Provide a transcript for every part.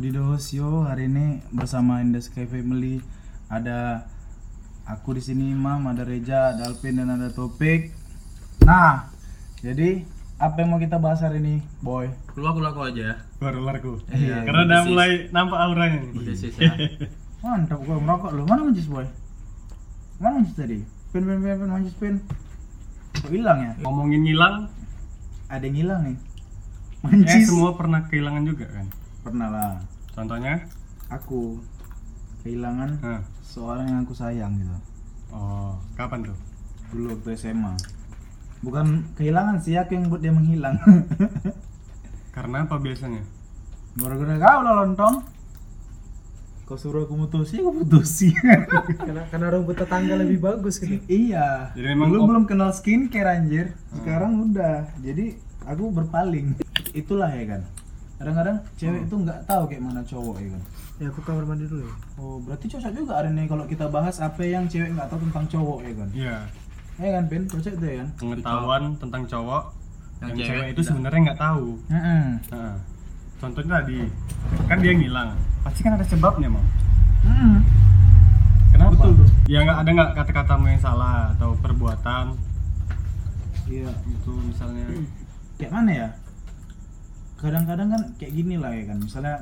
Budi Dosio hari ini bersama In The Sky Family ada aku di sini Imam, ada Reja, ada Alvin dan ada Topik. Nah, jadi apa yang mau kita bahas hari ini, boy? keluar keluar kau aja ya baru larku Iya, karena udah mulai nampak auranya udah sih ya Mantap gua merokok lu. Mana mancis, boy? Mana mancis tadi? Pin pin pin pin mancis pin. Kok hilang ya? ngomongin ngilang Ada yang hilang nih. eh Mancis. semua pernah kehilangan juga kan Pernah lah. contohnya? Aku kehilangan Hah. seorang yang aku sayang gitu. oh kapan tuh? Dulu waktu SMA bukan kehilangan sih aku yang buat dia menghilang. Karena apa biasanya? Gara-gara kau lah lontong. Kau suruh aku mutusi aku putusi. Karena karena rumput tetangga lebih bagus gitu. Iya. Jadi memang dulu op- belum kenal skincare anjir. Sekarang udah. Jadi aku berpaling. Itulah ya kan kadang-kadang cewek itu nggak tahu kayak mana cowok ya kan? Ya aku kamar mandi dulu ya. Oh berarti cocok juga hari ini kalau kita bahas apa yang cewek nggak tahu tentang cowok ya kan? Iya. Ya kan Pin? Cocok itu ya kan? Pengetahuan tentang cowok Yang yang, cewek cewek itu sebenarnya nggak tahu. Heeh. Nah, contohnya tadi kan dia ngilang. Pasti kan ada sebabnya mau Heeh. kenapa? Betul tuh. ya nggak ada nggak kata-katamu yang salah atau perbuatan? Iya. Itu misalnya. Kayak mana ya kadang-kadang kan kayak gini lah ya kan. Misalnya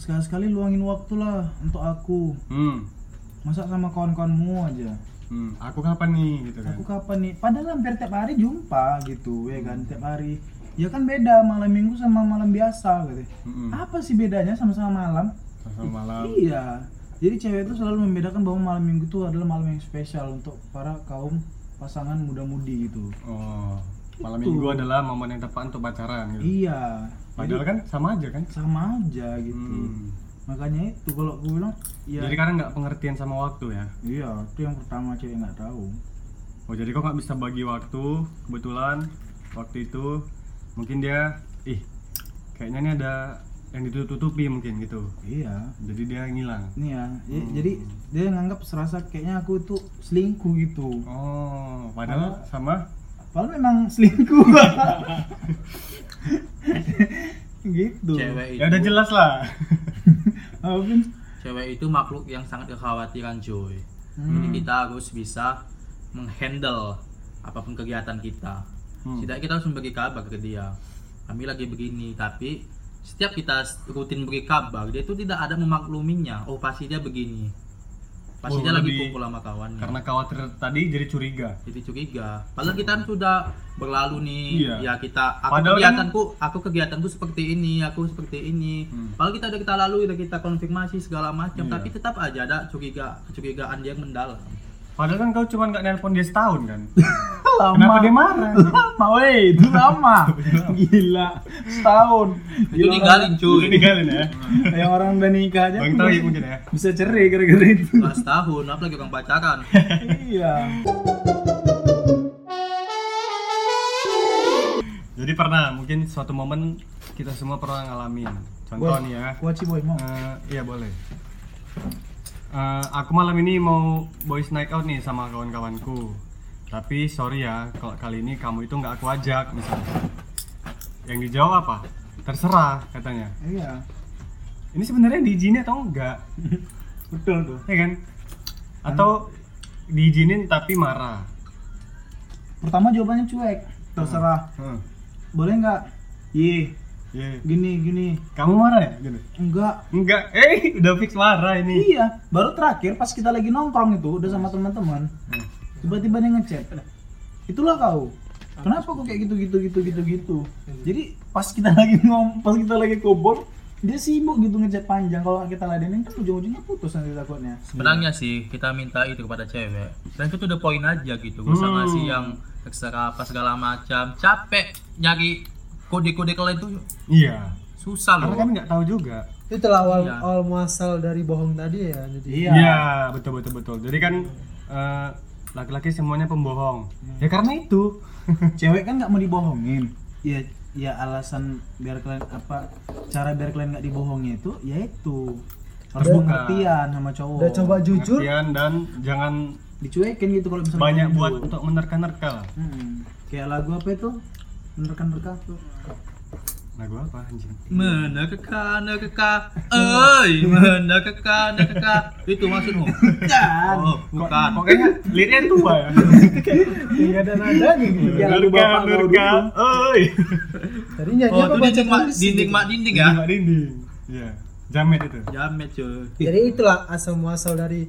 sekali-sekali luangin waktu lah untuk aku. Hmm, masa sama kawan-kawanmu aja. Hmm, aku kapan nih gitu kan? Aku kapan nih? Padahal hampir tiap hari jumpa gitu ya kan tiap hari. Ya kan beda malam minggu sama malam biasa gitu. Mm-mm. apa sih bedanya sama-sama malam? Sama malam. Iya. Jadi cewek itu selalu membedakan bahwa malam minggu itu adalah malam yang spesial untuk para kaum pasangan muda-mudi gitu. Oh malam Itu. minggu adalah momen yang tepat untuk pacaran gitu. Iya. Padahal jadi kan sama aja kan? Sama aja gitu. Hmm. makanya itu kalau aku bilang ya jadi kadang nggak pengertian sama waktu ya? Iya itu yang pertama cewek nggak tahu. Oh jadi kok nggak bisa bagi waktu? Kebetulan waktu itu mungkin dia ih kayaknya ini ada yang ditutupi mungkin gitu. Iya. Jadi dia ngilang ini ya Hmm. jadi dia nganggap serasa kayaknya aku itu selingkuh gitu. Oh padahal sama padahal memang selingkuh. Gitu. Cewek itu ya udah jelas lah. Cewek itu makhluk yang sangat kekhawatiran cuy. Hmm. jadi kita harus bisa menghandle apa pun kegiatan kita. Hmm. tidak kita harus memberi kabar ke dia. Kami lagi begini tapi setiap kita rutin beri kabar dia itu tidak ada memakluminya. Oh pasti dia begini pasti dia lagi lebih- kumpul sama kawannya karena khawatir tadi jadi curiga jadi curiga padahal kita kan sudah berlalu nih Iya. ya kita aku Padahal kan- kegiatanku aku kegiatanku seperti ini aku seperti ini Hmm. padahal kita udah kita lalui udah kita konfirmasi segala macam Iya. tapi tetap aja ada curiga kecurigaan dia yang mendalam padahal kan kau cuma nggak nelpon dia setahun kan? Lama. Kenapa dia marah? Lama weh itu lama. Gila setahun. Itu Gila, ninggalin itu cuy ninggalin ya? Yang orang udah nikah aja bang tahu masih mungkin ya? bisa cerai gara-gara itu. Nggak setahun apalagi orang pacaran? Iya. Jadi pernah mungkin suatu momen kita semua pernah ngalamin. Contoh Boy, nih ya. kuaci boy mau. Eh, iya boleh Eh, aku malam ini mau boys night out nih sama kawan-kawanku. Tapi sorry ya kalau kali ini kamu itu nggak aku ajak misalnya. Yang dijawab apa? Terserah katanya. Iya. Ini sebenarnya diizinin atau enggak betul tuh. Ya kan? Atau diizinin tapi marah? Pertama jawabannya cuek. Terserah. Hmm. boleh nggak? Ye, Iya. gini gini. Kamu marah ya? Gitu enggak. Enggak. Eh udah fix marah ini. Iya. Baru terakhir pas kita lagi nongkrong itu udah sama teman-teman. Hmm. tiba-tiba dia ngechat. Itulah kau. Kenapa kok kayak gitu gitu gitu? Gitu gitu jadi pas kita lagi ngom pas kita lagi kubur dia sibuk gitu ngechat panjang. Kalau kita ladenin kan ujung-ujungnya putus nanti takutnya. Sebenarnya sih kita minta itu kepada cewek. Dan itu tuh the point aja gitu. Gak usah Hmm. ngasih yang ekstra apa segala macam. Capek nyari kode-kode kalian tuh iya susah karena loh kan nggak tahu juga itulah awal Iya. awal muasal dari bohong tadi ya jadi iya Iya, betul betul betul. Jadi kan eh, laki-laki semuanya pembohong. Ya karena itu. cewek kan nggak mau dibohongin ya ya alasan biar kalian apa cara biar kalian nggak dibohongi itu yaitu harus pengertian sama cowok udah coba jujur Pengertian dan jangan dicuekin gitu kalau misalnya banyak jujur. buat untuk menerka-nerka. Hmm, kayak lagu apa itu menerka-nerka tuh Lagu apa anjing? Menekeka, nekeka, oi, menekeka, nekeka. Itu maksudmu? Bukan. Oh, bukan. Kok kayaknya liriknya tua ya? Tidak ada nadanya gitu. Ya, lagu Nurka, bapak dulu. oi. Tadi nyanyi Oh, apa itu baca dinding mak puisi dinding mak dinding ya? Mak dinding. Iya. Jamet itu. Jamet cuy. Jadi itulah asal muasal dari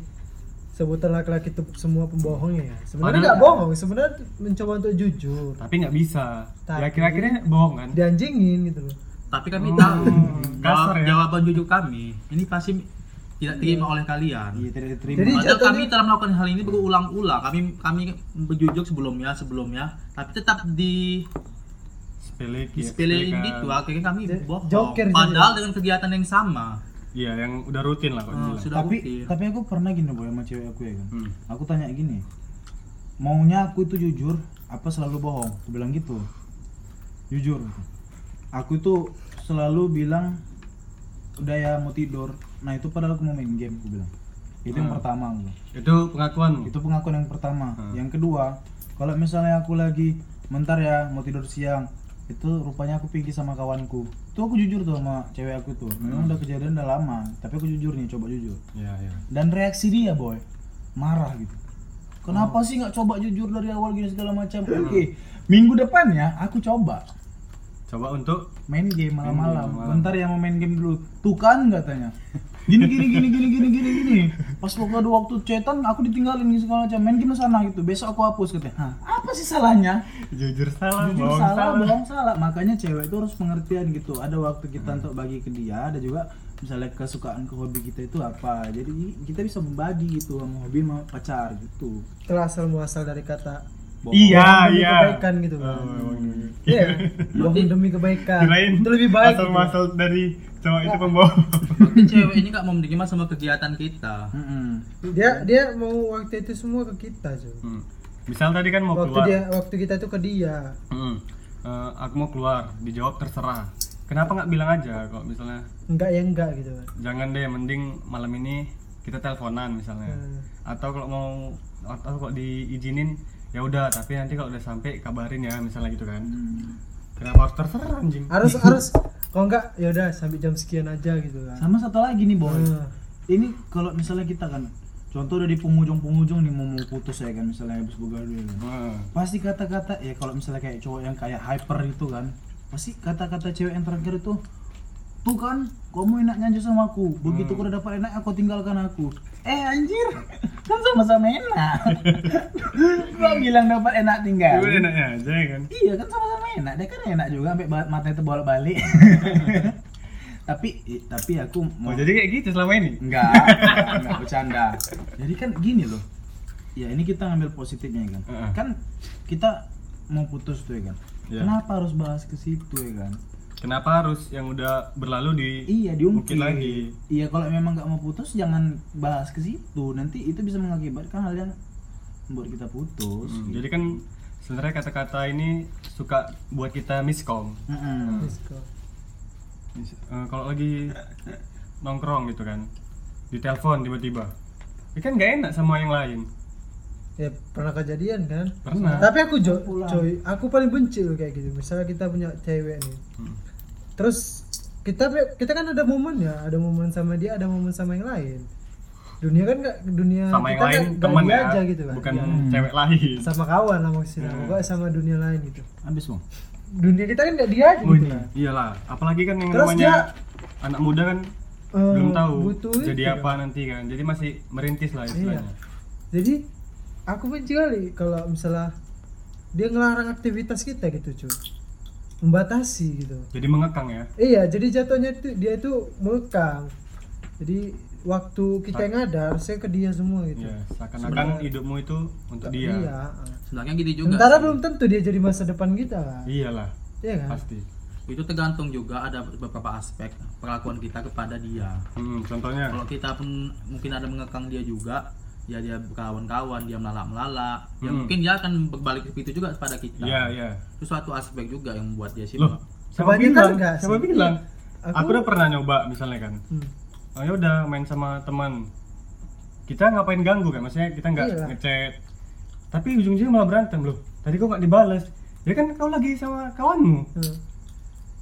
sebutan laki-laki itu semua pembohongnya ya. Sebenarnya nggak bohong, sebenarnya mencoba untuk jujur. Tapi nggak bisa. Ya Tapi- kira-kira bohong kan? Dianjingin gitu loh. Tapi kami Oh, tahu kasar jawab- ya. jawaban jujur kami ini pasti tidak terima oleh kalian. Iya tidak diterima. Jadi Padahal jatuhnya- kami telah melakukan hal ini berulang-ulang. Kami kami berjujur sebelumnya sebelumnya, tapi tetap di Sepele sepelein gitu. Akhirnya kami bohong. joker Padahal dengan kegiatan yang sama. Iya, yang udah rutin lah kok Oh, dibilang. sudah tapi rutin. tapi aku pernah gini boy sama cewek aku ya kan. Hmm. Aku tanya gini. Maunya aku itu jujur apa selalu bohong? Aku bilang gitu. Jujur. Aku itu selalu bilang udah ya mau tidur. Nah, itu padahal aku mau main game aku bilang. Itu yang Hmm. pertama aku. Itu pengakuan. Itu pengakuan yang pertama. Hmm. Yang kedua, kalau misalnya aku lagi mentar ya mau tidur siang, itu rupanya aku pergi sama kawanku. Itu aku jujur tuh sama cewek aku tuh. Memang udah kejadian udah lama, tapi aku jujur nih, coba jujur. Iya, iya. Dan reaksi dia boy, marah gitu. Kenapa sih nggak coba jujur dari awal gini segala macam? Oke, minggu depan ya aku coba Coba untuk main game malam-malam. malam. Bentar ya mau main game dulu. Tuh kan katanya. Gini gini gini gini gini gini gini. Pas waktu ada waktu chatan aku ditinggalin gitu segala macam. Main game sana gitu. Besok aku hapus katanya. Hah, apa sih salahnya? jujur salah, Jujur bohong salah, salah. bohong salah. Makanya cewek itu harus pengertian gitu. Ada waktu kita untuk bagi ke dia, ada juga misalnya kesukaan ke hobi kita itu apa. Jadi kita bisa membagi gitu sama hobi sama pacar gitu. Itulah asal muasal dari kata Bohong. Iya, demi iya. kebaikan gitu kan. Oh, Iya, bohong demi kebaikan. Kirain Itu lebih baik. gitu. Asal-masal dari cowok itu pembohong. Berarti cewek ini gak mau menerima sama kegiatan kita. Mm-mm. Dia dia mau waktu itu semua ke kita, cuy. Hmm. Misal tadi kan mau Waktu keluar. dia waktu kita itu ke dia. Hmm. Eh, aku mau keluar, dijawab terserah. Kenapa nggak bilang aja kok misalnya Enggak ya enggak gitu kan. jangan deh mending malam ini kita teleponan misalnya. Hmm. Atau kalau mau atau kok diizinin ya udah tapi nanti kalau udah sampai kabarin ya misalnya gitu kan. Hmm. Kenapa harus terserah anjing? Harus harus kalau enggak ya udah sampai jam sekian aja gitu kan. Sama satu lagi nih boy. Hmm. Ini kalau misalnya kita kan contoh udah di penghujung-penghujung nih mau mau putus ya kan misalnya habis begadang ya kan. Heeh. pasti kata-kata ya kalau misalnya kayak cowok yang kayak hyper itu kan pasti kata-kata cewek yang terakhir itu tuh kan kamu enaknya aja sama aku begitu aku udah dapat enak aku tinggalkan aku eh anjir kan sama-sama enak gua bilang dapat enak tinggal Itu enaknya aja ya kan. iya kan sama-sama enak dia kan enak juga sampai mata itu bolak-balik tapi i- tapi aku Oh mau jadi kayak gitu selama ini? Enggak, enggak bercanda. Jadi kan gini loh. Ya ini kita ngambil positifnya ya kan. Heeh. Kan kita mau putus tuh ya kan. Iya. Kenapa harus bahas ke situ ya kan? Kenapa harus yang udah berlalu di Iya diungkit Mungkin lagi. Iya kalau memang nggak mau putus jangan bahas ke situ. Nanti itu bisa mengakibatkan hal yang membuat kita putus. Hmm, gitu. Jadi kan sebenarnya kata-kata ini suka buat kita miskom. Mm-mm. Let's go. Mis- eh, kalau lagi nongkrong gitu kan, di telepon tiba-tiba, ya kan nggak enak sama yang lain. Ya pernah kejadian kan? Pernah. Tapi aku jo, Pulang. coy, aku paling benci loh kayak gitu. Misalnya kita punya cewek nih. Hmm. Terus kita kita kan ada momen ya, ada momen sama dia, ada momen sama yang lain. Dunia kan nggak dunia Sama yang kita lain nggak- nggak teman ya, aja gitu kan. bukan Iya. cewek lain. sama kawan lah maksudnya. Hmm. Sama dunia lain gitu. Habis bang. Dunia kita kan nggak dia aja Oh, gitu iya. kan. Iyalah, apalagi kan yang Terus namanya dia- anak muda kan Eh, belum tahu butuh jadi itu apa kan. nanti kan. Jadi masih merintis lah Iya. istilahnya. Jadi aku benci kali kalau misalnya dia ngelarang aktivitas kita gitu cuy membatasi gitu Jadi mengekang ya. iya jadi jatuhnya itu dia itu mengekang jadi waktu kita yang ada harusnya ke dia semua gitu Ya, seakan-akan hidupmu itu untuk dia. iya Sebenarnya gitu juga. sementara sih. belum tentu dia jadi masa depan kita kan Iyalah, iya kan pasti. Itu tergantung juga ada beberapa aspek perlakuan kita kepada dia. Hmm, contohnya Kalau kita pun mungkin ada mengekang dia juga, ya dia kawan-kawan, dia melalak-melalak, ya Hmm. mungkin dia akan berbalik ke itu juga kepada kita. Iya, iya. Itu suatu aspek juga yang membuat dia Loh, simak. siapa bilang? enggak Siapa bilang? Aku- Aku udah pernah nyoba misalnya kan. Hmm. Oh ya udah main sama teman. Kita ngapain ganggu kan? Maksudnya kita nggak Iya. ngechat. Tapi ujung-ujungnya malah berantem loh. Tadi kok nggak dibales? Ya kan kau lagi sama kawanmu. Hmm.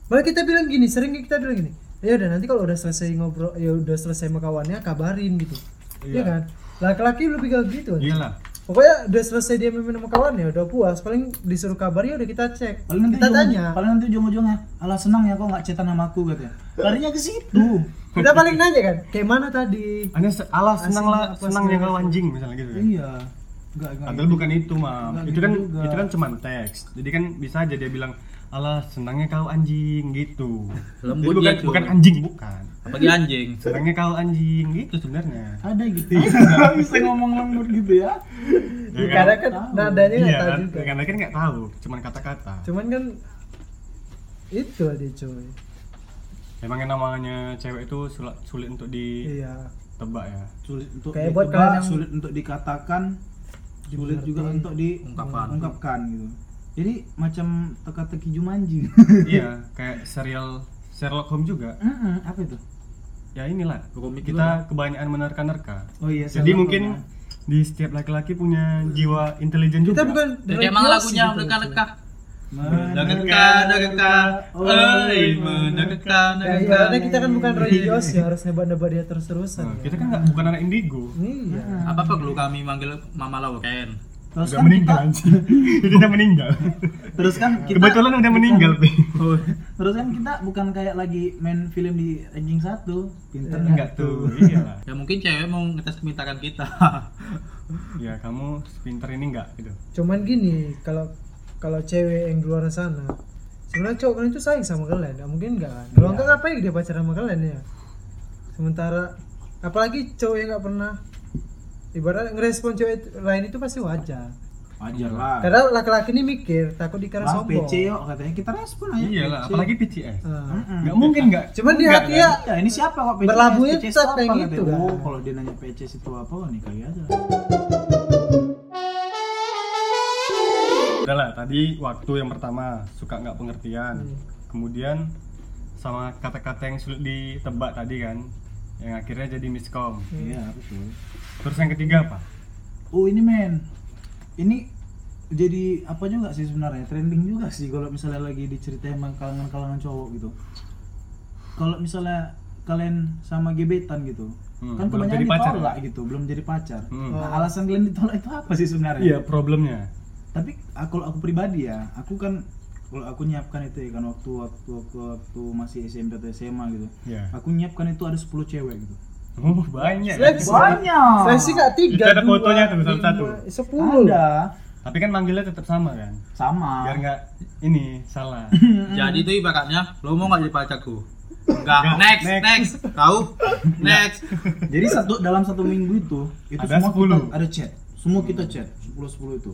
malah kita bilang gini sering kita bilang gini ya udah nanti kalau udah selesai ngobrol ya udah selesai sama kawannya kabarin gitu iya Iya. kan laki-laki lebih kayak gitu aja. iyalah. Pokoknya udah selesai dia main sama kawannya udah puas. Paling disuruh kabar ya udah kita cek. Paling nanti kita tanya. paling nanti ujung-ujungnya alah senang ya kok nggak cetan sama aku katanya. Larinya ke situ. Kita paling nanya kan kayak mana tadi? Hanya se- alah senang lah senang yang segala kau anjing misalnya gitu kan. Iya. Enggak enggak Padahal bukan itu mam. Itu gitu kan juga. itu kan cuma teks. Jadi kan bisa aja dia bilang alah senangnya kau anjing gitu. Lembut Jadi bukan gitu. bukan anjing bukan. Apalagi anjing. senangnya kau anjing gitu sebenarnya. Ada gitu. Bisa ngomong lembut gitu ya. Ya, karena kan nadanya nggak iya tahu kan? juga. Karena kan nggak tahu cuman kata-kata. Cuman kan itu aja cuy. Emang yang namanya cewek itu sulit, sulit untuk iya. ditebak ya? Sulit untuk Kayak buat ditebak, kalian yang- sulit untuk dikatakan sulit juga untuk Ungkapkan. diungkapkan gitu jadi macam teka-teki jumanji iya kayak serial Sherlock Holmes juga Mm-mm, apa itu ya inilah Komik juga. kita kebanyakan menerka-nerka oh iya jadi Sherlock mungkin Holmes. di setiap laki-laki punya jiwa intelijen juga kita bukan Jadi emang lagunya gitu, mereka-mereka. Menegak, Menegaka, negaka, oi, menegaka, Ya, negaka. ibaratnya kita kan bukan religius ya harus nebak-nebak dia terus-terusan. Nah, ya. kita kan nggak bukan anak indigo Iya. Apa perlu kami manggil Mama Lawen? Terus udah kan meninggal kita, anjing itu udah meninggal terus kan kita kebetulan udah meninggal Pi. Oh, terus kan kita bukan kayak lagi main film di ranking satu pinter enggak tuh iyalah Ya mungkin cewek mau ngetes kepintaran kita. ya kamu pinter ini enggak gitu Cuman gini, kalau kalau cewek yang di luar sana, sebenarnya cowok kan itu sayang sama kalian, nggak mungkin nggak kan? Kalau enggak ngapain dia pacaran sama kalian ya? Sementara apalagi cowok yang nggak pernah ibarat ngerespon cewek lain itu pasti wajar. wajar lah Karena laki-laki ini mikir takut dikira sombong. PC yuk katanya kita respon aja iyalah PC. apalagi PCS Ah. Mm-mm. nggak mungkin nggak Cuman di hati kan? ya Ya ini siapa kok PCS? Berlabuhnya PCS tetap apa kayak gitu, Oh kan? kalau dia nanya PCS itu apa, nih kali aja. Udah lah, tadi waktu yang pertama suka nggak pengertian. Hmm. Kemudian sama kata-kata yang sulit ditebak tadi kan, yang akhirnya jadi miskom. Iya betul. Terus yang ketiga apa? Oh ini men, ini jadi apa juga sih sebenarnya trending juga sih kalau misalnya lagi diceritain sama kalangan-kalangan cowok gitu. Kalau misalnya kalian sama gebetan gitu, Hmm, kan belum kebanyakan jadi pacar, ditolak gitu, belum jadi pacar. Hmm. Nah, alasan kalian ditolak itu apa sih sebenarnya? Iya problemnya. tapi ah, kalau aku pribadi ya aku kan kalau aku nyiapkan itu ya kan waktu waktu waktu, waktu masih SMP atau SMA gitu Iya. aku nyiapkan itu ada 10 cewek gitu Oh banyak. Seleksi. banyak Seleksi nggak tiga, Itu ada dua, fotonya tuh, satu-satu. lima, sepuluh. ada Tapi kan manggilnya tetap sama kan, sama biar nggak ini salah. Jadi itu ibaratnya lo mau nggak jadi pacarku? Enggak. Next, next. next. Tahu? Next. jadi satu dalam satu minggu itu itu Ada semua 10. kita ada chat semua kita chat 10 10 itu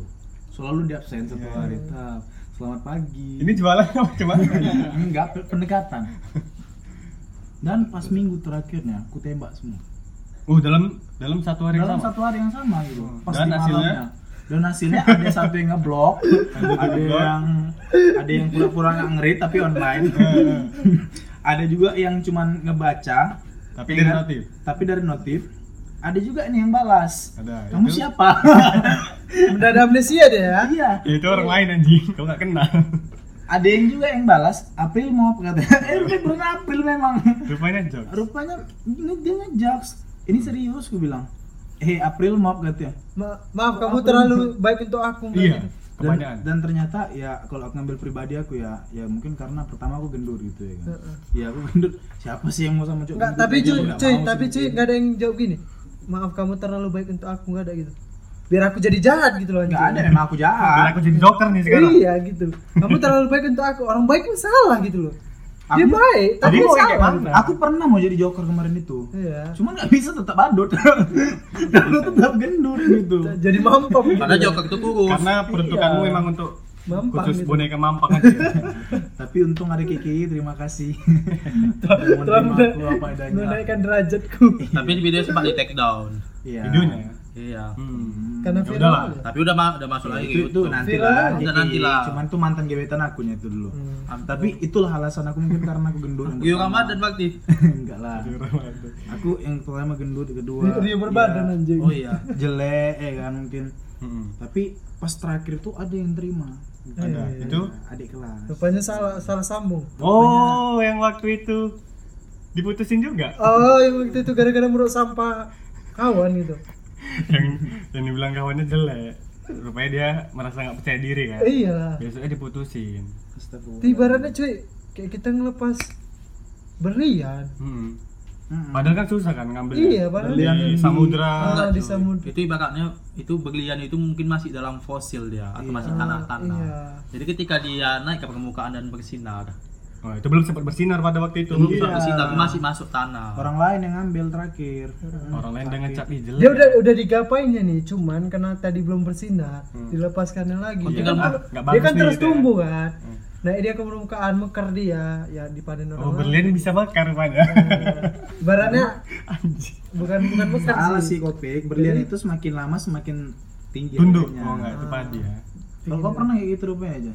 selalu di absen satu Iya. hari Tap, selamat pagi. Ini jualan apa? Cuma? enggak pe- pendekatan. Dan pas minggu terakhirnya aku tembak semua. Oh dalam dalam satu hari yang dalam sama. satu hari yang sama gitu. Pas Dan hasilnya? malamnya. dan hasilnya ada satu yang ngeblok ada yang ada yang pura-pura nggak ngerit tapi online. Ada juga yang cuman ngebaca Tapi dari notif. tapi dari notif. Ada juga nih yang balas. Ada, kamu itu- siapa Udah ada amnesia dia ya. iya Ya, itu orang lain anjing, kau nggak kenal. ada yang juga yang balas April mau apa katanya eh bulan April memang Rupanya jokes. rupanya ini dia ngejokes ini serius gue bilang eh April maaf katanya Ma- maaf kamu terlalu baik untuk aku. Iya, dan, kebanyakan. dan ternyata ya kalau aku ngambil pribadi aku ya ya mungkin karena pertama aku gendur gitu ya kan Heeh. ya aku gendur siapa sih yang mau sama cowok Enggak, gendut tapi cuy, nggak tapi cuy, gitu. enggak ada yang jawab gini. Maaf kamu terlalu baik untuk aku enggak ada gitu. Biar aku jadi jahat gitu loh. nggak ada memang aku Biar jahat aku jadi joker nih sekarang. Iya gitu. Kamu terlalu baik untuk aku. Orang baik pun salah gitu loh. Dia Aku- baik, tapi dia mau kayak salah. mana? aku pernah mau jadi joker kemarin itu Iya. cuman nggak bisa tetap badut karena tetap gendur gitu Jadi mampang gitu. Karena joker itu kurus. Karena peruntukanmu Iya. memang untuk Mampang khusus gitu. boneka mampang aja. tapi untung ada KKI terima kasih Telah menaikkan derajatku. Tapi di video sempat di take down. Iya. Videonya ya? Iya Hmm. Karena Ya udahlah. aja. tapi udah ma- udah masuk lagi itu, itu gitu nanti lah. Udah nanti lah. cuman tuh mantan gebetan akunya itu dulu Hmm. tapi itulah alasan aku mungkin karena aku gendut Rio pertama. Ramadan bakti enggak lah aku yang pertama gendut kedua Rio berbadan, ya, anjing. oh iya jelek ya kan mungkin Hmm. tapi pas terakhir tuh ada yang terima Ada. Iya. Itu adik kelas Rupanya salah salah sambung. Oh, yang waktu itu diputusin juga. Oh, yang waktu itu gara-gara meruk sampah kawan gitu. yang yang dibilang kawannya jelek. Rupanya dia merasa nggak percaya diri kan. Iya. Besoknya diputusin. Ibaratnya cuy, kayak kita ngelepas berlian. Hmm. Mm-mm. Padahal kan susah kan ngambil Iya, padahal di di- samudra. Ah, di samudra. itu ibaratnya itu berlian itu mungkin masih dalam fosil dia atau masih tanah-tanah Iya. jadi ketika dia naik ke permukaan dan bersinar Oh, itu belum sempat bersinar pada waktu itu. belum Iya. bersinar masih masuk tanah orang lain yang ngambil terakhir Orang lain ngecap ih jelek. Dia udah udah digapainnya nih, cuman karena tadi belum bersinar, dilepaskannya lagi. Oh, Dia tinggal kan, nggak dia kan nih terus ya. tumbuh kan. Nah, dia ke permukaan mekar dia, ya dipanen orang Oh, lain. berlian bisa bakar rupanya. Ibaratnya bukan bukan mekar salah sih. sih kopik berlian itu semakin lama semakin tinggi Tunduk. harganya. Oh, enggak itu padi ya. kalau kau pernah kayak gitu rupanya aja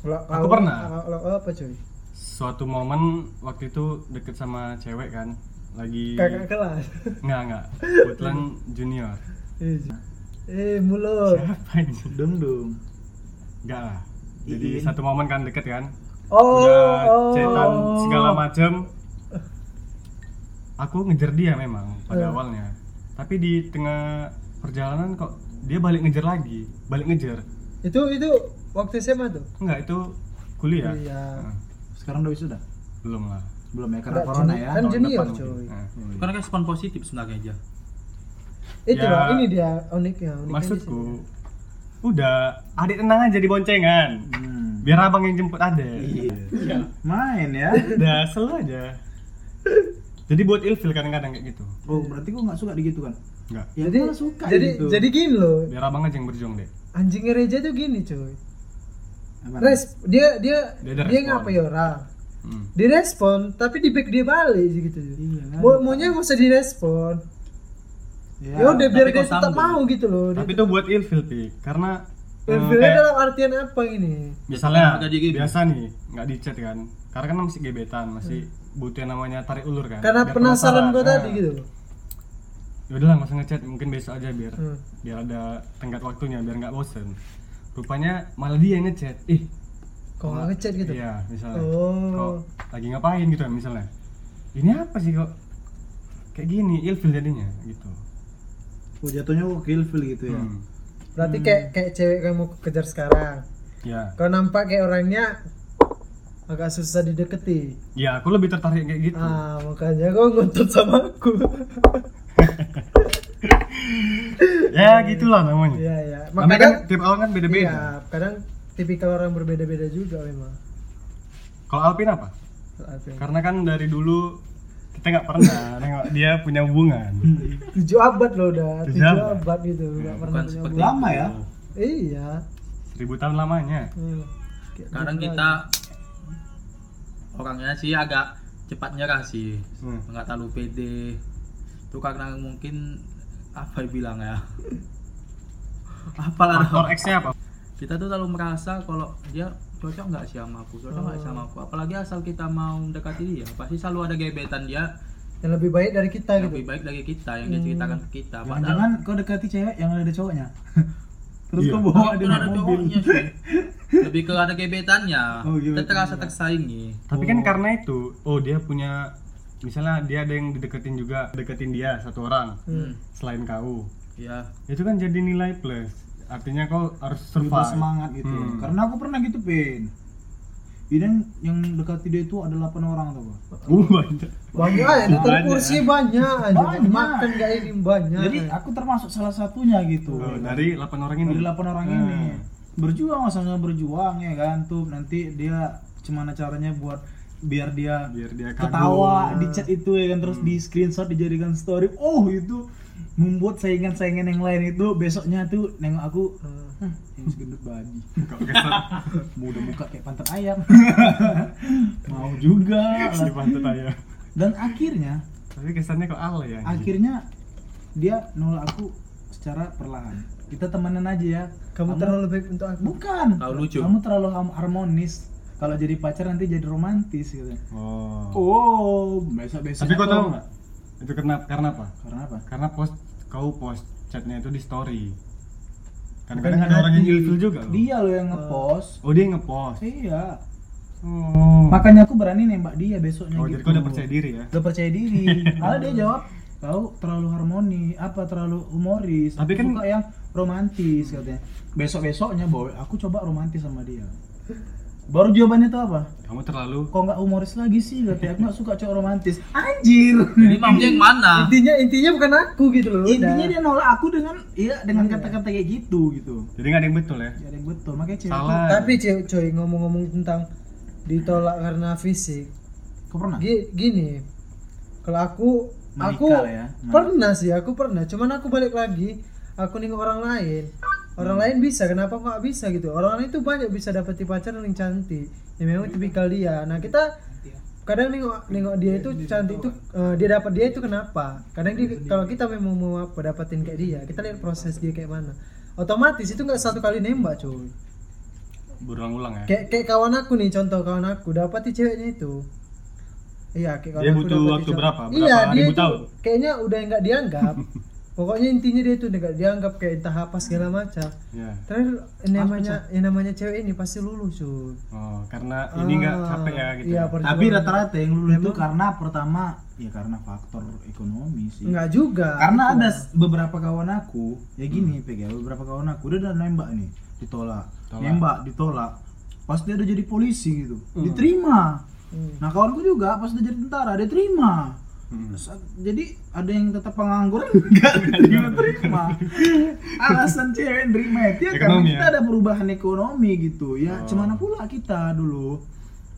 Kalau Aku pernah. Kalau apa cuy? Suatu momen waktu itu deket sama cewek kan. Lagi Kakak kelas. Enggak, enggak. Kebetulan junior. Eh, Ju- eh mulut. Apa ini? dong dong Enggak lah. Jadi Iin. satu momen kan deket kan. Oh, Udah oh. cetan segala macam. Aku ngejar dia memang pada Eh. awalnya. Tapi di tengah perjalanan kok dia balik ngejar lagi, balik ngejar. Itu itu waktu SMA tuh. Enggak, itu kuliah. Iya. Nah, sekarang udah wisuda belum lah. belum ya karena Enggak, corona juni- ya Kan tahun junior depan cuy. Nah. karena kan respon positif sebenarnya aja Itu Ya. loh, ini dia uniknya. uniknya di Maksudku, udah adik tenang aja di boncengan. Hmm. Biar abang yang jemput adek. Iya. main ya Udah selalu aja. Jadi buat ilfil kadang-kadang kayak gitu. oh berarti kau nggak suka digitukan Enggak. ya jadi suka jadi gitu. jadi gini loh. Biar abang aja yang berjuang deh. Anjingnya Reja tuh gini cuy. Res, dia dia Dia dia, ada respon. ngapain orang. Hmm. Direspon, tapi di back dia balik sih gitu. Iya kan? Mau maunya nggak usah direspon. Ya, Ya udah biar dia tetap sambung. mau gitu loh. Tapi itu buat ilfil, Pi. Karena eh, Ilfilnya dalam artian apa ini? misalnya harga diri. biasa nih, nggak di chat kan. Karena kan masih gebetan, masih butuh yang namanya tarik ulur kan. Karena Biar penasaran gue Nah, tadi gitu loh. Ya udahlah, masa ngechat mungkin besok aja biar Hmm. biar ada tenggat waktunya biar nggak bosen. Rupanya malah dia yang ngechat. Ih, Kok nggak ngechat gitu? Iya, misalnya. Oh. Kok lagi ngapain gitu kan misalnya. Ini apa sih kok kayak gini ilfil jadinya gitu. oh, jatuhnya kok kill gitu ya Hmm. Berarti kayak kayak cewek yang mau kejar sekarang. Ya. Kau nampak kayak orangnya agak susah dideketi. Ya, aku lebih tertarik kayak gitu. Ah, makanya kau ngotot sama aku. ya, gitulah namanya. Iya, iya. Namanya kan Makanya tiap orang kan beda-beda. Iya, kadang tipikal orang berbeda-beda juga memang. Kalau Alpin apa? Alvin. Karena kan dari dulu kita nggak pernah nengok dia punya hubungan. Tujuh abad loh udah, Tujuh tujuh abad. abad gitu, nggak pernah bukan punya seperti hubungan. Lama ya? Iya. Seribu tahun lamanya. Hmm. Sekarang gitu kita lagi. orangnya sih agak cepat nyerah sih Hmm. nggak terlalu pede itu karena mungkin apa ya bilang ya apalah Faktor X-nya apa? kita tuh selalu merasa kalau dia cocok nggak sih sama aku cocok nggak sih sama aku apalagi asal kita mau mendekati dia pasti selalu ada gebetan dia yang lebih baik dari kita yang gitu. lebih baik dari kita yang dia ceritakan ke kita Jangan-jangan kau dekati cewek yang ada cowoknya. Terus Iya. kau Oh, bawa dia naik mobil. sih. lebih ke ada gebetannya Oh, kita terasa tersaingi Tapi kan karena itu, oh dia punya misalnya dia ada yang dideketin juga, deketin dia satu orang Hmm. selain kau. ya Itu kan jadi nilai plus. Artinya kau harus Lebih survive. semangat gitu. Hmm. Karena aku pernah gitu, Pin. Ini yang dekati dia itu ada 8 orang tuh, Pak. Uh, banyak. Banyak ya, di Banyak. kursi banyak aja. Banyak. Makan gak ini banyak. Jadi aku termasuk salah satunya gitu. Oh, dari 8 orang ini. dari 8 orang Hmm. ini berjuang sama berjuang ya kan tuh nanti dia gimana caranya buat biar dia Biar dia kagum. ketawa di chat itu ya kan terus di screenshot dijadikan story oh itu membuat saingan-saingan yang lain itu besoknya tuh nengok aku Hmm. "Hm, yang segendut mau udah buka kayak pantat ayam mau juga si pantat ayam. dan akhirnya Tapi kesannya kok alay ya. akhirnya dia nolak aku secara perlahan kita temenan aja ya kamu terlalu baik untuk aku bukan Terlalu lucu. kamu terlalu harmonis kalau jadi pacar nanti jadi romantis gitu Oh. oh besok besok Tapi kau tahu nggak? Itu karena karena apa? karena apa Karena post kau post chatnya itu di story. Kadang-kadang ada orang yang ilfil juga loh. dia loh yang ngepost Oh dia ngepost. iya Oh. makanya aku berani nembak dia besoknya Oh gitu jadi kau udah percaya diri ya? udah percaya diri kalau dia jawab kau terlalu harmoni apa terlalu humoris Tapi kan- suka yang romantis katanya besok besoknya boy aku coba romantis sama dia baru jawabannya tuh apa Kamu terlalu kok nggak humoris lagi sih katanya aku nggak suka cowok romantis anjir Jadi maunya yang mana? intinya intinya bukan aku gitu loh intinya dia nolak aku dengan iya dengan kata-kata kayak gitu gitu jadi nggak ada yang betul ya? ya ada yang betul makanya cewek Salah. tapi coy, coy ngomong-ngomong tentang ditolak karena fisik kau pernah Gi- gini kalau aku Menikah aku ya. Nah. pernah sih aku pernah cuman aku balik lagi aku nengok orang lain orang Hmm. lain bisa kenapa kok nggak bisa gitu? Orang lain itu banyak bisa dapati pacar yang cantik. Yang memang tipikal dia. Nah kita kadang nengok nengok dia itu cantik itu eh, dia dapat dia itu kenapa? Kadang dia, kalau kita memang mau apa dapatin kayak dia kita lihat proses dia kayak mana. Otomatis itu nggak satu kali nembak cuy. Berulang-ulang ya? kayak kayak kawan aku nih contoh kawan aku dapati ceweknya itu. Iya kayak kawan Dia aku butuh waktu cewek- berapa? iya Berapa? Dia ribu tahun? kayaknya udah nggak dianggap pokoknya intinya dia tuh nggak dianggap kayak entah apa segala macam Ya. terakhir yang namanya yang namanya cewek ini pasti lulus cuy Oh karena ini nggak Ah, capek ya gitu. iya, ya? tapi rata-rata yang lulus itu karena pertama ya karena faktor ekonomi sih nggak juga karena Itu. ada beberapa kawan aku ya gini Peg, ya beberapa kawan aku dia udah nembak nih ditolak Tolak. nembak ditolak pas dia udah jadi polisi gitu diterima Hmm. nah kawanku juga pas udah jadi tentara dia terima Hmm. Jadi ada yang tetap pengangguran enggak terima terima alasan cewek nerima itu ya karena kita ya? ada perubahan ekonomi gitu ya Oh. cuman pula kita dulu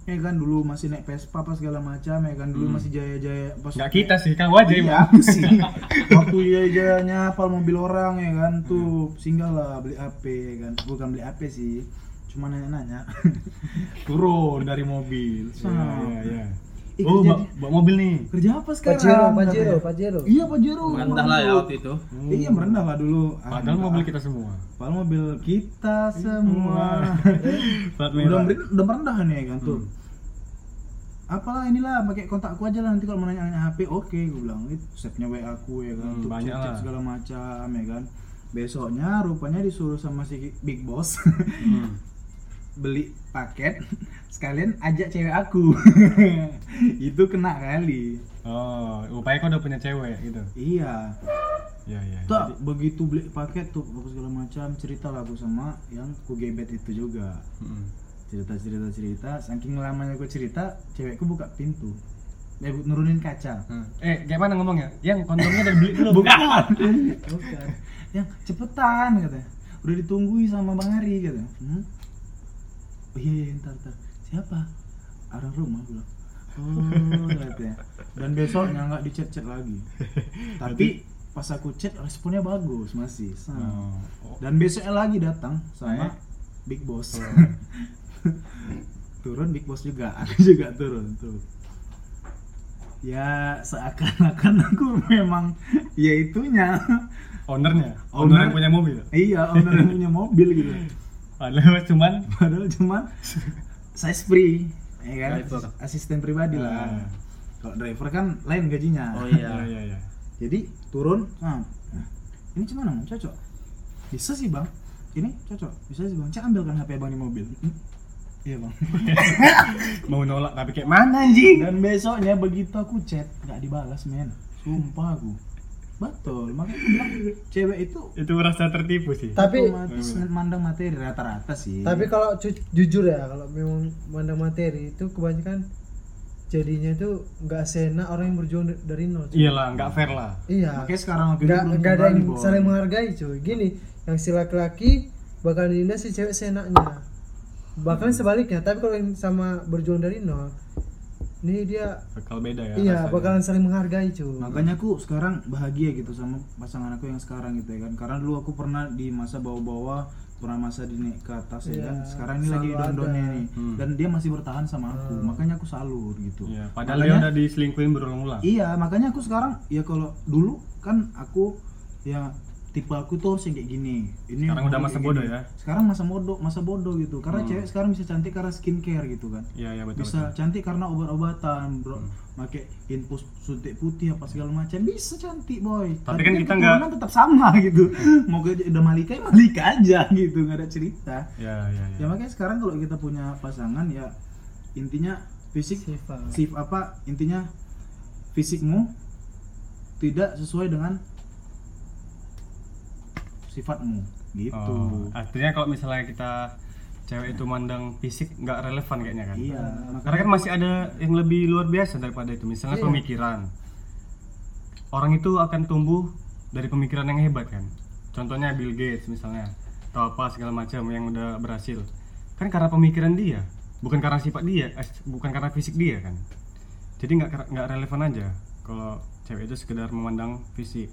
ya kan dulu masih naik Vespa apa segala macam ya kan dulu masih jaya-jaya pas Hmm. Nggak kita sih, kan wajah Iya, aku sih. Waktu jaya-jayanya hafal mobil orang ya kan tuh singgah lah beli AP ya kan. Bukan beli AP sih. Cuma nanya-nanya. Turun dari mobil. Iya, Nah, iya, iya. Ih, Oh, kerja bawa, bawa mobil nih. Kerja apa sekarang? Pajero Pajero. Pajero Iya Pajero. Merendah lah ya waktu itu. Iya merendah lah dulu. Ah, Padahal enggak. mobil kita semua. Padahal mobil kita semua. Plat udah udah merendah nih ya kan tuh. Apalah inilah pakai kontakku aja lah nanti kalau mau nanya-nanya HP oke gue bilang itu save-nya WA aku ya kan Hmm, banyak lah. segala macam ya kan. Besoknya rupanya disuruh sama si Big Boss Hmm. beli paket sekalian ajak cewek aku. itu kena kali. Oh, upaya kau udah punya cewek gitu. Iya. Iya, iya. Tuh begitu beli paket tuh apa segala macam cerita lah aku sama yang ku gebet itu juga. Mm. cerita cerita cerita saking lamanya gue cerita cewekku buka pintu eh, nurunin kaca Hmm. Eh, kayak mana ngomongnya? Yang kondomnya udah beli dulu. bukan bukan yang cepetan katanya udah ditungguin sama bang Ari katanya hmm? oh iya, iya ntar ntar siapa orang rumah bilang oh katanya dan besoknya nggak di chat lagi tapi pas aku chat responnya bagus masih sama. Oh. dan besoknya lagi datang sama Eh? Big Boss turun Big Boss juga aku juga turun tuh ya seakan-akan aku memang ya itunya Ownernya. Owner. Owner yang punya mobil. iya owner yang punya mobil gitu Padahal cuman padahal cuman size free ya kan? Driver. asisten pribadi lah. Ah. kalau driver kan lain gajinya. Oh Iya, iya. iya, jadi turun nah, nah, ini gimana Mam? cocok. Bisa sih bang. Ini cocok. Bisa sih bang. Cek ambilkan HP abang di mobil. Hmm, iya bang. Mau nolak tapi kayak mana anjing? dan besoknya begitu aku chat nggak dibalas men. Sumpah aku betul makanya bilang cewek itu Itu merasa tertipu sih. tapi otomatis mandang materi rata-rata sih tapi kalau ju- jujur ya kalau memang mandang materi itu kebanyakan jadinya itu nggak seenak orang yang berjuang da- dari nol cuy. Iyalah, nggak fair lah. iya makanya sekarang nggak nggak ada yang saling menghargai cuy gini yang si laki-laki bakal dinindas si cewek seenaknya bahkan sebaliknya tapi kalau yang sama berjuang dari nol ini dia Bakal beda ya. iya rasanya. bakalan saling menghargai cuy makanya aku sekarang bahagia gitu sama pasangan aku yang sekarang gitu ya kan karena dulu aku pernah di masa bawah-bawah pernah masa di naik ke atas ya Iya, kan sekarang ini lagi ada. nih Hmm. dan dia masih bertahan sama aku Hmm. makanya aku salut gitu Iya, padahal Makanya- dia udah diselingkuhin berulang-ulang. Iya, makanya aku sekarang ya kalau dulu kan aku ya tipe aku tuh harus yang kayak gini. Ini Sekarang udah masa gini. bodoh ya? sekarang masa bodoh masa bodoh gitu. Karena cewek sekarang bisa cantik karena skincare gitu kan. Iya, iya betul. bisa betul. cantik karena obat-obatan bro. Pakai infus suntik putih apa segala macam. Bisa cantik boy. Tapi kan kita nggak- tetap sama gitu. Mau ke udah malika ya malika aja gitu nggak ada cerita. Ya, ya, ya ya. makanya sekarang kalau kita punya pasangan ya intinya fisik sif apa? Intinya fisikmu tidak sesuai dengan sifatmu gitu Oh, artinya kalau misalnya kita cewek itu mandang fisik nggak relevan kayaknya kan? iya Karena kan masih ada yang lebih luar biasa daripada itu, misalnya Iya. pemikiran. Orang itu akan tumbuh dari pemikiran yang hebat kan. Contohnya Bill Gates misalnya, atau apa segala macam yang udah berhasil. Kan karena pemikiran dia, bukan karena sifat dia, eh, bukan karena fisik dia kan. Jadi nggak nggak relevan aja kalau cewek itu sekedar memandang fisik.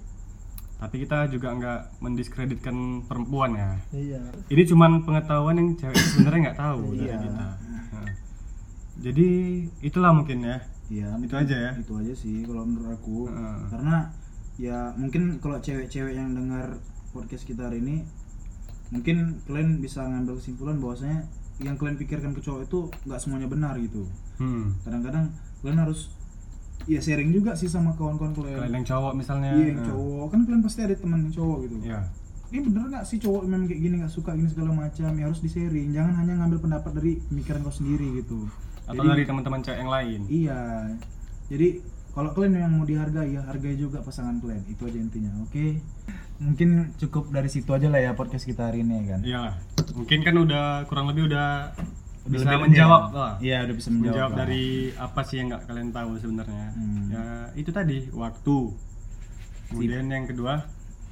Tapi kita juga nggak mendiskreditkan perempuan ya Iya. ini cuman pengetahuan yang cewek sebenarnya nggak tahu dari Iya. kita Nah. jadi itulah mungkin ya Iya, Itu aja ya? Itu aja sih kalau menurut aku. Heeh. Karena ya mungkin kalau cewek-cewek yang dengar podcast kita hari ini mungkin kalian bisa ngambil kesimpulan bahwasanya yang kalian pikirkan ke cowok itu nggak semuanya benar gitu. hmm. Kadang-kadang kalian harus ya sharing juga sih sama kawan-kawan kalian. kalian yang cowok misalnya Iya, yang nah. cowok kan kalian pasti ada teman yang cowok gitu. Iya. Ini bener nggak sih cowok memang kayak gini nggak suka gini segala macam ya harus di sharing. Jangan hanya ngambil pendapat dari pemikiran kau sendiri gitu. atau Jadi- dari teman-teman cewek yang lain Iya. Jadi kalau kalian yang mau dihargai ya hargai juga pasangan kalian. Itu aja intinya. Oke. Mungkin cukup dari situ aja lah ya podcast kita hari ini ya kan. iyalah mungkin kan udah kurang lebih Udah bisa lebih menjawab ya. lah Iya, udah bisa menjawab. menjawab lah. dari apa sih yang nggak kalian tahu sebenarnya Hmm. ya itu tadi waktu kemudian yang kedua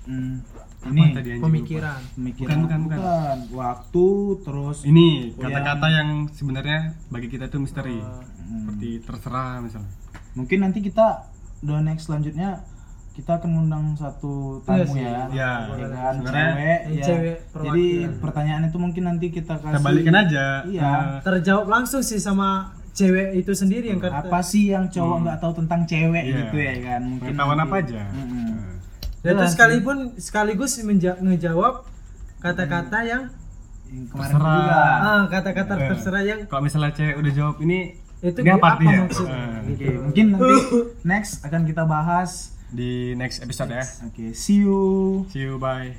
Hmm, apa ini tadi anjing, Pemikiran. pemikiran Bukan, bukan, bukan. Waktu terus ini kata-kata yang sebenarnya bagi kita itu misteri Hmm. seperti terserah misalnya mungkin nanti kita udah next selanjutnya kita akan ngundang satu Iya tamu sih. ya. Iya. Ya kan, cewek, ya. cewek Jadi perwakilan. pertanyaan itu mungkin nanti kita kasih kita balikin aja Iya. Eh, Terjawab langsung sih sama cewek itu sendiri yang kata. apa sih yang cowok nggak tahu tentang cewek Iya. gitu ya kan mungkin pengetahuan nanti- apa aja Mm-mm. Dan itu Jelas sekalipun sekaligus menja- ngejawab kata-kata yang Yang kemarin Terserah. juga ah, kata-kata Eh. terserah yang kalau misalnya cewek udah jawab ini itu ini apa apa maksudnya? Oke, mungkin nanti next akan kita bahas di next episode ya. Oke see you. See you bye